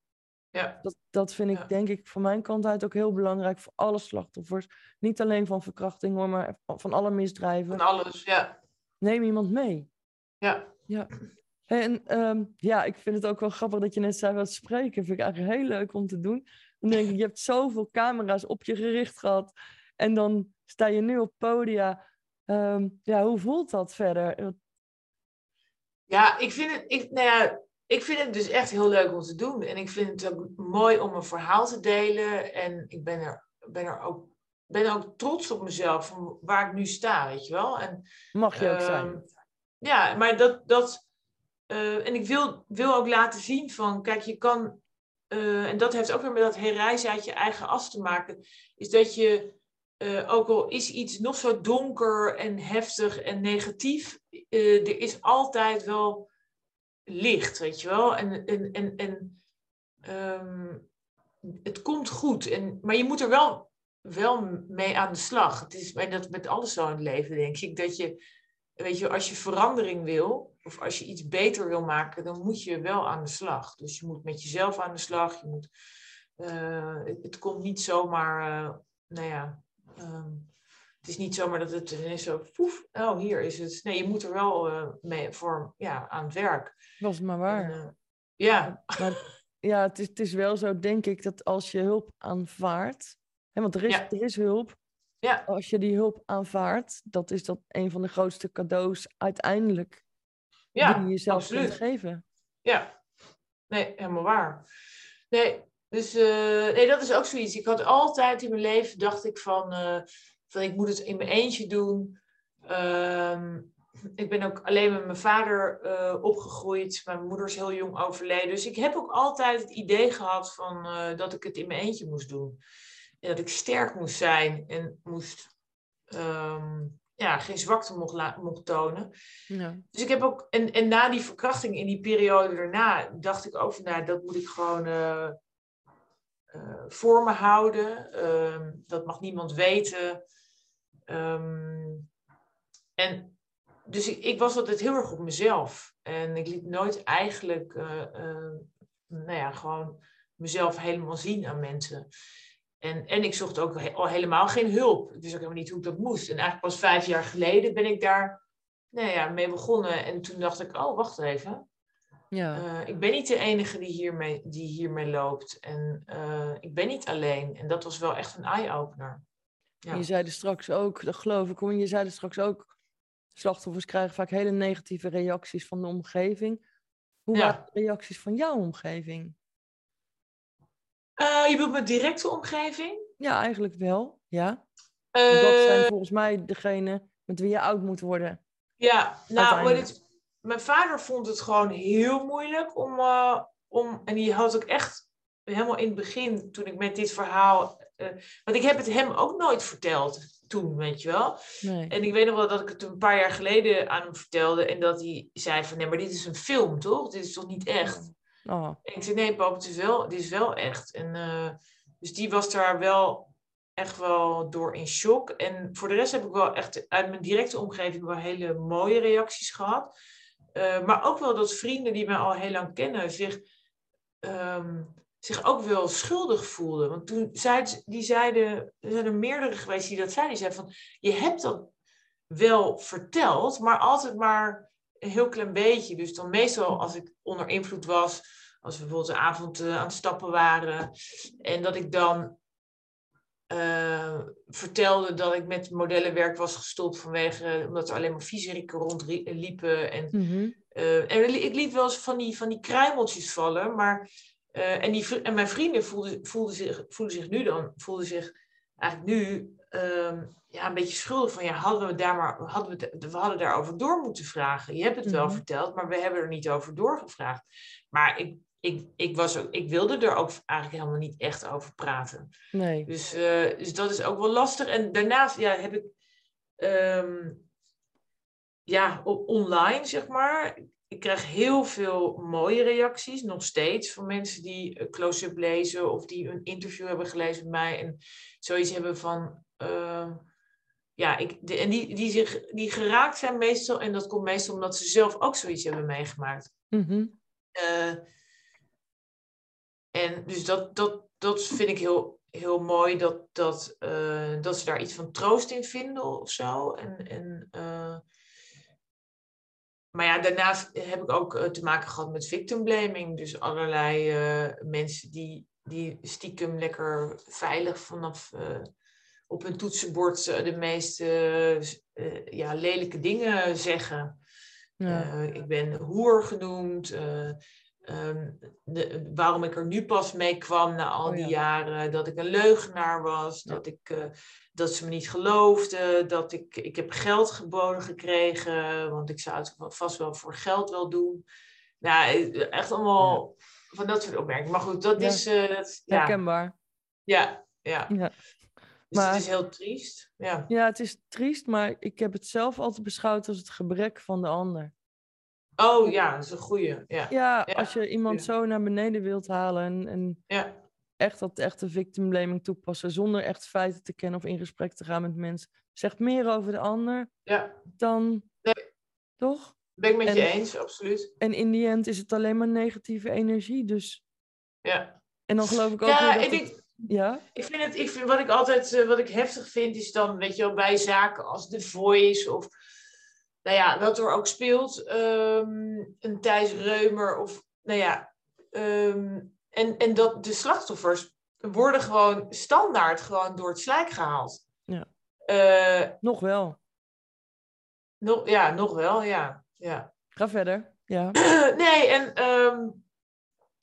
Ja. Dat, dat vind ik, Ja. denk ik, van mijn kant uit ook heel belangrijk voor alle slachtoffers. Niet alleen van verkrachting hoor, maar van alle misdrijven. Van alles, ja. Neem iemand mee. Ja. Ja. En ehm, ja, ik vind het ook wel grappig dat je net zei wat spreken. Vind ik eigenlijk heel leuk om te doen. Dan denk ik, je hebt zoveel camera's op je gericht gehad. En dan sta je nu op podia. Ehm, ja, hoe voelt dat verder? Ja, ik vind, het, ik, nou ja, ik vind het dus echt heel leuk om te doen. En ik vind het ook mooi om een verhaal te delen. En ik ben er, ben er ook, ben ook trots op mezelf, van waar ik nu sta, weet je wel. En, Mag je ook ehm, zijn. Ja, maar dat. dat uh, en ik wil, wil ook laten zien van, kijk, je kan. Uh, en dat heeft ook weer met dat herreizen uit je eigen as te maken. Is dat je, uh, ook al is iets nog zo donker en heftig en negatief, er is altijd wel licht, weet je wel. En, en, en, en um, het komt goed. En, maar je moet er wel, wel mee aan de slag. Het is en dat met alles zo in het leven, denk ik. Dat je, weet je, als je verandering wil, of als je iets beter wil maken, dan moet je wel aan de slag. Dus je moet met jezelf aan de slag. Je moet, uh, het, komt niet zomaar, uh, nou ja. Um, het is niet zomaar dat het ineens zo, poef, oh hier is het. Nee, je moet er wel uh, mee voor, ja, aan het werk. Dat is maar waar. En, uh, ja. Maar, ja, het is, het is wel zo, denk ik, dat als je hulp aanvaardt, hè, want er is, Ja. er is hulp, Ja, als je die hulp aanvaardt, dat is dat een van de grootste cadeaus uiteindelijk ja die je jezelf absoluut. kunt geven. Ja, nee, helemaal waar. Nee, dus uh, nee, dat is ook zoiets. Ik had altijd in mijn leven, dacht ik van, uh, van ik moet het in mijn eentje doen. Um, ik ben ook alleen met mijn vader uh, opgegroeid. Mijn moeder is heel jong overleden. Dus ik heb ook altijd het idee gehad van, uh, dat ik het in mijn eentje moest doen. En dat ik sterk moest zijn en moest, um, ja, geen zwakte mocht, mocht tonen. Ja. Dus ik heb ook, en, en na die verkrachting in die periode daarna, dacht ik ook van, nou, dat moet ik gewoon uh, voor me houden. Ehm, dat mag niemand weten. Um, en dus ik, was altijd heel erg op mezelf. En ik liet nooit eigenlijk, uh, uh, nou ja, gewoon mezelf helemaal zien aan mensen. En, en ik zocht ook al helemaal geen hulp. Ik wist ook helemaal niet hoe ik dat moest. En eigenlijk pas vijf jaar geleden ben ik daar nou ja, mee begonnen. En toen dacht ik, oh, wacht even. Ja. Uh, ik ben niet de enige die hiermee, die hiermee loopt. En ik ben niet alleen. En dat was wel echt een eye-opener. Ja. Je zei er straks ook, dat geloof ik, je zei er straks ook slachtoffers krijgen vaak hele negatieve reacties van de omgeving. Hoe waren de reacties van jouw omgeving? Uh, je bedoelt mijn directe omgeving? Ja, eigenlijk wel, ja. Dat zijn volgens mij degene met wie je oud moet worden. Ja, nou, dit, mijn vader vond het gewoon heel moeilijk om, uh, om... En die had ook echt helemaal in het begin, toen ik met dit verhaal... want ik heb het hem ook nooit verteld toen, weet je wel. Nee. En ik weet nog wel dat ik het een paar jaar geleden aan hem vertelde. En dat hij zei van, nee, maar dit is een film, toch? Dit is toch niet echt? Oh. En ik zei, nee, pap, het is wel, dit is wel echt. En, uh, dus die was daar wel echt wel door in shock. En voor de rest heb ik wel echt uit mijn directe omgeving wel hele mooie reacties gehad. Uh, maar ook wel dat vrienden die mij al heel lang kennen zich... Um, zich ook wel schuldig voelde. Want toen zeiden, die zeiden, er zijn er meerdere geweest die dat zeiden, die zeiden van, je hebt dat wel verteld, maar altijd maar een heel klein beetje. Dus dan meestal als ik onder invloed was, als we bijvoorbeeld de avond uh, aan het stappen waren, en dat ik dan uh, vertelde dat ik met modellenwerk was gestopt vanwege, omdat er alleen maar viezerikken rondliepen. En, mm uh, en ik liet wel eens van die, van die kruimeltjes vallen, maar uh, en, die, en mijn vrienden voelden, voelden, zich, voelden zich nu dan, voelden zich eigenlijk nu um, ja, een beetje schuldig van, ja, hadden we daar maar, hadden we, we hadden daarover door moeten vragen. Je hebt het wel mhm. verteld, maar we hebben er niet over doorgevraagd. Maar ik, ik, ik, was ook, ik wilde er ook eigenlijk helemaal niet echt over praten. Nee. Dus, uh, dus dat is ook wel lastig. En daarnaast ja, heb ik um, ja, online, zeg maar, ik krijg heel veel mooie reacties, nog steeds, van mensen die close-up lezen of die een interview hebben gelezen met mij en zoiets hebben van, uh, ja, ik, de, en die, die, zich, die geraakt zijn meestal, en dat komt meestal omdat ze zelf ook zoiets hebben meegemaakt. Mm uh, en dus dat, dat, dat vind ik heel, heel mooi, dat, dat, uh, dat ze daar iets van troost in vinden of zo. En, en maar ja, daarnaast heb ik ook eh, te maken gehad met victim blaming. Dus allerlei mensen die, die stiekem lekker veilig vanaf op hun toetsenbord de meest ja, lelijke dingen zeggen. Ja. ik ben hoer genoemd. Um, de, waarom ik er nu pas mee kwam na al oh die jaren. Dat ik een leugenaar was. Dat, ik, uh, dat ze me niet geloofden. Dat ik, ik heb geld geboden gekregen. Want ik zou het vast wel voor geld wel doen. Nou, echt allemaal van dat soort opmerkingen. Maar goed, dat is... Uh, dat, ja. Herkenbaar. Ja, ja. ja. Dus maar, het is heel triest. Ja. ja, het is triest. Maar ik heb het zelf altijd beschouwd als het gebrek van de ander. Oh ja, dat is een goeie. Ja, ja, als je iemand zo naar beneden wilt halen en, en ja. echt dat echte victim blaming toepassen zonder echt feiten te kennen of in gesprek te gaan met mensen, zegt meer over de ander ja. dan. Nee. Toch? Ben ik met je eens, absoluut. En in die end is het alleen maar negatieve energie, dus. Ja. En dan geloof ik ook. Ja, dat ik, ja? ik vind het, ik vind, wat ik altijd uh, wat ik heftig vind, is dan, weet je wel, bij zaken als The Voice of nou ja, dat er ook speelt, um, een Thijs Reumer of, nou ja, um, en, en dat de slachtoffers worden gewoon standaard gewoon door het slijk gehaald. Ja. Uh, nog wel. Nog, ja, nog wel, ja. ja. Ga verder, ja. nee, en um,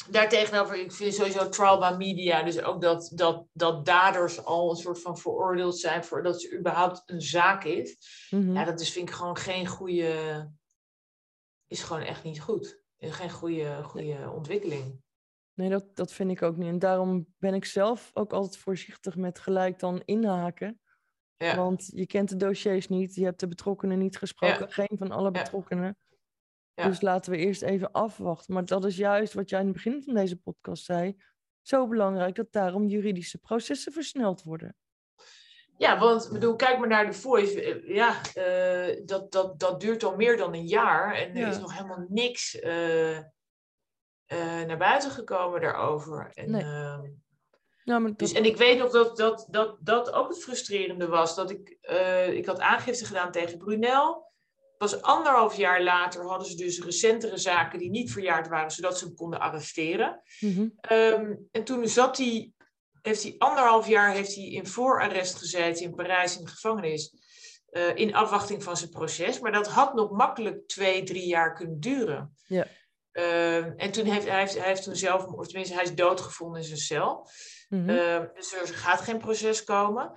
daartegenover, ik vind sowieso trial by media, dus ook dat, dat, dat daders al een soort van veroordeeld zijn voordat ze überhaupt een zaak is. Mhm. Ja, dat is, vind ik gewoon geen goede, is gewoon echt niet goed. Geen goede, goede ontwikkeling. Nee, dat, dat vind ik ook niet. En daarom ben ik zelf ook altijd voorzichtig met gelijk dan inhaken. Ja. Want je kent de dossiers niet, je hebt de betrokkenen niet gesproken, geen van alle betrokkenen. Ja. Dus laten we eerst even afwachten. Maar dat is juist wat jij in het begin van deze podcast zei. Zo belangrijk dat daarom juridische processen versneld worden. Ja, want bedoel, kijk maar naar de Voice. Eh, Ja, eh, dat, dat, dat duurt al meer dan een jaar en er Ja. is nog helemaal niks eh, naar buiten gekomen daarover. En, Nee. ehm, Nou, maar dus, en ik weet nog dat dat, dat, dat ook het frustrerende was. Dat ik, ik had aangifte gedaan tegen Brunel. Pas anderhalf jaar later hadden ze dus recentere zaken die niet verjaard waren, zodat ze hem konden arresteren. Mhm. Ehm, en toen zat hij, heeft hij anderhalf jaar heeft hij in voorarrest gezeten in Parijs in de gevangenis. eh, in afwachting van zijn proces. Maar dat had nog makkelijk twee, drie jaar kunnen duren. Ja. Ehm, en toen heeft hij, heeft, hij heeft toen zelf, of tenminste, hij is doodgevonden in zijn cel. Mhm. Ehm, dus er gaat geen proces komen.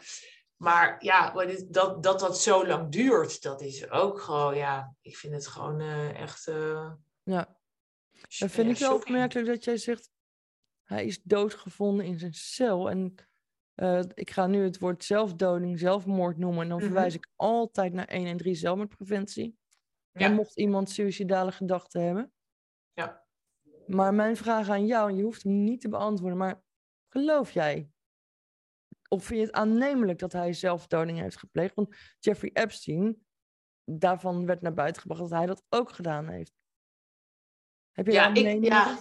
Maar ja, dat, dat dat zo lang duurt, dat is ook gewoon, ja, ik vind het gewoon eh, echt. eh, ja. Dan vind ik wel shocking. opmerkelijk dat jij zegt, hij is doodgevonden in zijn cel. En eh, ik ga nu het woord zelfdoding, zelfmoord noemen. En dan Mhm. verwijs ik altijd naar 1 en 3 zelfmoordpreventie. Ja. En mocht iemand suïcidale gedachten hebben. Ja. Maar mijn vraag aan jou, en je hoeft hem niet te beantwoorden, maar geloof jij? Of vind je het aannemelijk dat hij zelfdoding heeft gepleegd? Want Jeffrey Epstein, daarvan werd naar buiten gebracht dat hij dat ook gedaan heeft. Heb je Ja, daar een ik, mening ja,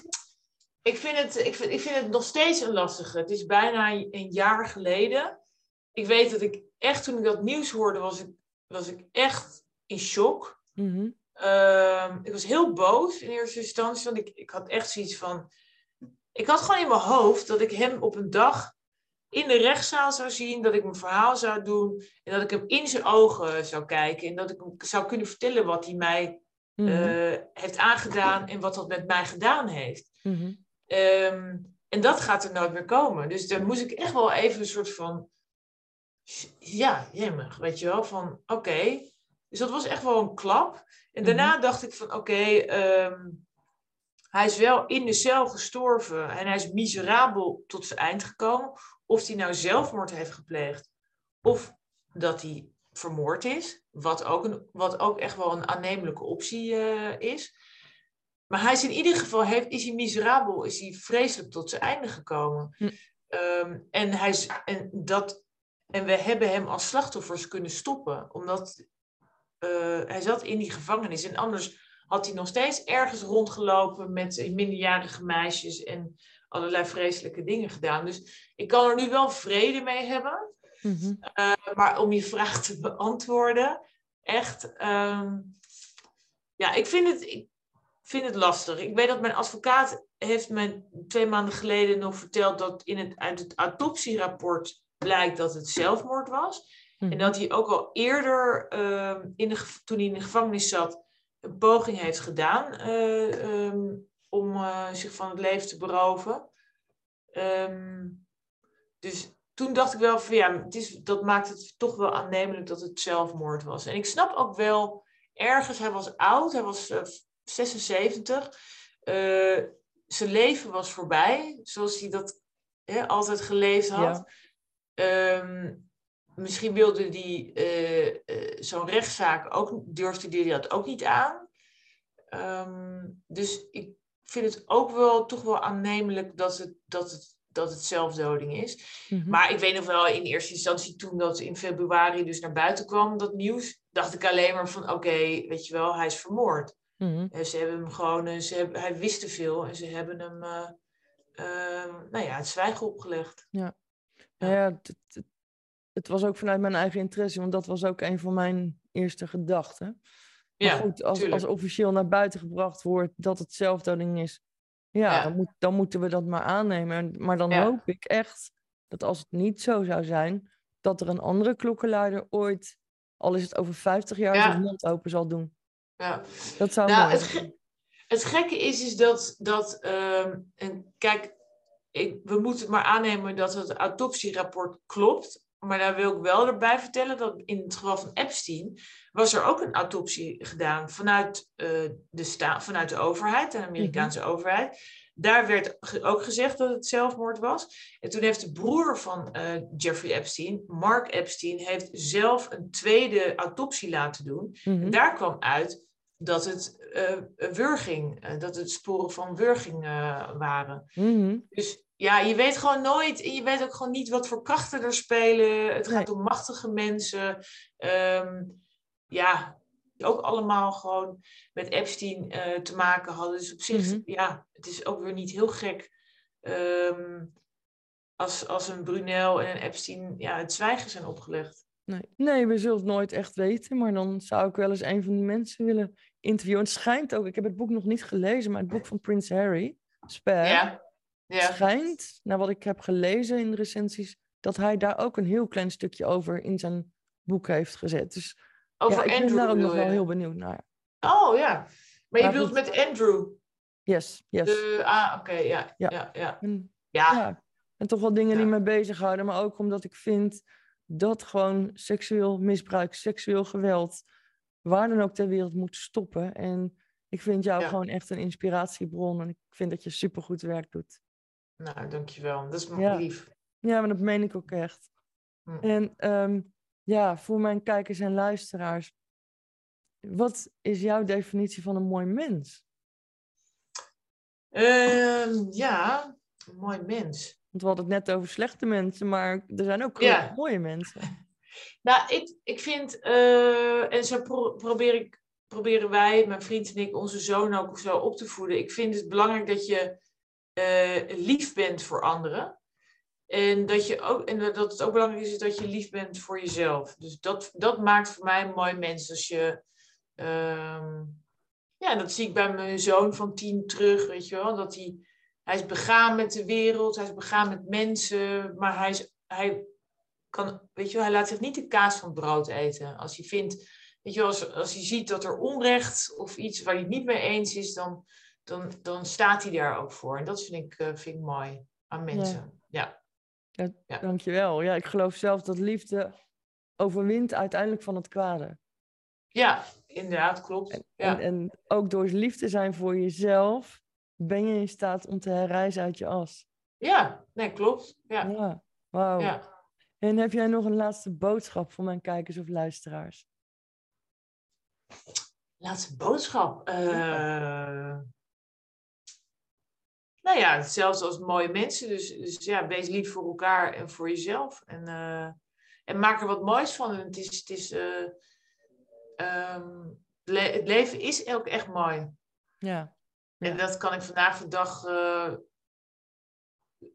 ik, vind het, ik, vind, ik vind het nog steeds een lastige. Het is bijna een jaar geleden. Ik weet dat ik echt, toen ik dat nieuws hoorde, was ik, was ik echt in shock. Mhm. Ehm, ik was heel boos in eerste instantie, want ik, ik had echt zoiets van... Ik had gewoon in mijn hoofd dat ik hem op een dag in de rechtszaal zou zien, dat ik mijn verhaal zou doen en dat ik hem in zijn ogen zou kijken en dat ik hem zou kunnen vertellen wat hij mij Mhm. eh, heeft aangedaan en wat dat met mij gedaan heeft. Mhm. Ehm, en dat gaat er nooit meer komen. Dus daar moest ik echt wel even een soort van. Ja, jemmig, weet je wel. Van oké. Dus dat was echt wel een klap. En daarna dacht ik van oké. ehm, hij is wel in de cel gestorven. En hij is miserabel tot zijn eind gekomen. Of hij nou zelfmoord heeft gepleegd. Of dat hij vermoord is. Wat ook, een, wat ook echt wel een aannemelijke optie eh, is. Maar hij is in ieder geval, heeft, is hij miserabel, is hij vreselijk tot zijn einde gekomen. Hm. Ehm, en, hij is, en, dat, en we hebben hem als slachtoffers kunnen stoppen, omdat eh, hij zat in die gevangenis. En anders had hij nog steeds ergens rondgelopen met minderjarige meisjes en allerlei vreselijke dingen gedaan. Dus ik kan er nu wel vrede mee hebben. Mhm. Uh, maar om je vraag te beantwoorden, echt, ehm, ja, ik vind, het, ik vind het lastig. Ik weet dat mijn advocaat heeft me twee maanden geleden nog verteld dat in het, uit het autopsierapport blijkt dat het zelfmoord was. Mhm. En dat hij ook al eerder, ehm, in de, toen hij in de gevangenis zat, een poging heeft gedaan eh, ehm, om eh, zich van het leven te beroven. Ehm, dus toen dacht ik wel van ja, het is, dat maakt het toch wel aannemelijk dat het zelfmoord was. En ik snap ook wel, ergens, hij was oud, hij was eh, 76. eh, zijn leven was voorbij, zoals hij dat hè, altijd geleefd had. Ja. Ehm, misschien wilde hij eh, eh, zo'n rechtszaak ook, durfde hij dat ook niet aan. Ehm, dus ik vind het ook wel toch wel aannemelijk dat het, dat het, dat het zelfdoding is. Mhm. Maar ik weet nog wel in eerste instantie toen dat in februari dus naar buiten kwam, dat nieuws, dacht ik alleen maar van oké, weet je wel, hij is vermoord. Mhm. Eh, ze hebben hem gewoon, ze hebben, hij wist te veel en ze hebben hem, eh, eh, nou ja, het zwijgen opgelegd. Nou ja, het, het, het was ook vanuit mijn eigen interesse, want dat was ook een van mijn eerste gedachten. Maar Ja, goed, als, tuurlijk. als officieel naar buiten gebracht wordt dat het zelfdoding is, ja, Ja. Dan, moet, dan moeten we dat maar aannemen. En- Maar dan Ja. hoop ik echt dat als het niet zo zou zijn, dat er een andere klokkenluider ooit, al is het over 50 jaar, Ja. zijn mond open zal doen. Ja. Dat zou Nou, het, ge- Het gekke is, is dat, dat ehm, en kijk, ik, we moeten maar aannemen dat het autopsierapport klopt. Maar daar wil ik wel erbij vertellen dat in het geval van Epstein was er ook een autopsie gedaan vanuit, uh, de, sta vanuit de overheid, de Amerikaanse mhm. overheid. Daar werd ook gezegd dat het zelfmoord was. En toen heeft de broer van uh, Jeffrey Epstein, Mark Epstein, heeft zelf een tweede autopsie laten doen. En mhm. daar kwam uit dat het uh, wurging, dat het sporen van wurging waren. Mhm. Dus ja, je weet gewoon nooit, je weet ook gewoon niet wat voor krachten er spelen. Het gaat om machtige mensen. Um, ja, ook allemaal gewoon met Epstein uh, te maken hadden. Dus op zich, mhm. ja, het is ook weer niet heel gek um, als, als een Brunel en een Epstein ja, het zwijgen zijn opgelegd. Nee. nee, we zullen het nooit echt weten, maar dan zou ik wel eens een van die mensen willen interviewen. het schijnt ook, ik heb het boek nog niet gelezen, maar het boek van Prins Harry, Spare, ja. Ja. schijnt, naar wat ik heb gelezen in de recensies, dat hij daar ook een heel klein stukje over in zijn boek heeft gezet. Dus over ja, ik Andrew, ben daar ook nog wel heel benieuwd naar. Oh ja, maar je bedoelt met Andrew? Yes, yes. De, ah, oké, ja. Ja. Ja, ja. En, ja. En toch wel dingen die me bezighouden, maar ook omdat ik vind dat gewoon seksueel misbruik, seksueel geweld, waar dan ook ter wereld moet stoppen. En ik vind jou gewoon echt een inspiratiebron en ik vind dat je supergoed werk doet. Nou, dankjewel. Dat is mijn lief. Ja, maar dat meen ik ook echt. Hm. En ehm, ja, voor mijn kijkers en luisteraars, wat is jouw definitie van een mooi mens? Uh, ja, een mooi mens. Want we hadden het net over slechte mensen, maar er zijn ook mooie mensen. Nou, ik, ik vind, uh, en zo probeer ik, proberen wij, mijn vriend en ik, onze zoon ook zo op te voeden. Ik vind het belangrijk dat je lief bent voor anderen. En dat, je ook, en dat het ook belangrijk is dat je lief bent voor jezelf. Dus dat, dat maakt voor mij een mooi mens. Als je, um, ja, dat zie ik bij mijn zoon van tien terug, weet je wel. Dat hij, hij is begaan met de wereld, hij is begaan met mensen, maar hij, is, hij kan, weet je wel, hij laat zich niet de kaas van het brood eten. Als hij vindt, weet je wel, als, als hij ziet dat er onrecht of iets waar hij niet mee eens is, dan, dan, dan staat hij daar ook voor. En dat vind ik, uh, vind ik mooi aan mensen. ja. Ja, ja. Dankjewel. Ja, ik geloof zelf dat liefde overwint uiteindelijk van het kwade. Ja, inderdaad, klopt. En, ja. en, en, ook door lief te zijn voor jezelf, ben je in staat om te herrijzen uit je as. Ja, nee, klopt. Ja, ja. wauw. Ja. En heb jij nog een laatste boodschap voor mijn kijkers of luisteraars? Laatste boodschap? Uh nou ja, hetzelfde als mooie mensen. Dus, dus ja, wees lief voor elkaar en voor jezelf. En, uh, en maak er wat moois van. En het, is, het, is, uh, um, le het leven is ook echt mooi. Ja. En dat kan ik vandaag de dag. Uh,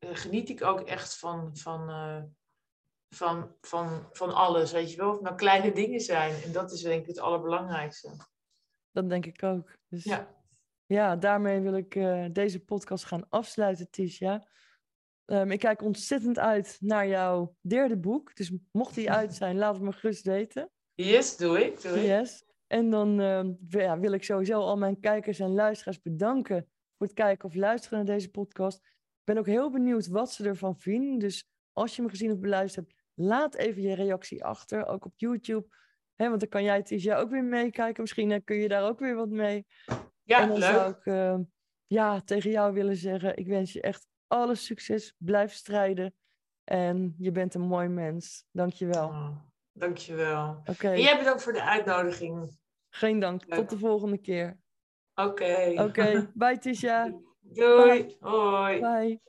geniet ik ook echt van, van, van, van, van alles. Weet je wel, of het nou kleine dingen zijn. En dat is denk ik het allerbelangrijkste. Dat denk ik ook. Dus... Ja. Ja, daarmee wil ik uh, deze podcast gaan afsluiten, Tisha. Um, ik kijk ontzettend uit naar jouw derde boek. Dus mocht die uit zijn, laat het me gerust weten. Yes, doe ik. Doe ik. Yes. En dan uh, ja, wil ik sowieso al mijn kijkers en luisteraars bedanken voor het kijken of luisteren naar deze podcast. Ik ben ook heel benieuwd wat ze ervan vinden. Dus als je me gezien of beluisterd hebt, laat even je reactie achter, ook op YouTube. He, want dan kan jij, Tisha, ook weer meekijken. Misschien uh, kun je daar ook weer wat mee. Ja, en dan leuk. zou ik uh, ja, tegen jou willen zeggen, ik wens je echt alle succes. Blijf strijden. En je bent een mooi mens. Dank je wel. Oh, dank je wel. Oké. En jij bedankt voor de uitnodiging. Geen dank. Leuk. Tot de volgende keer. Oké. Oké. Bye Tisha. Doei. Hoi. Bye.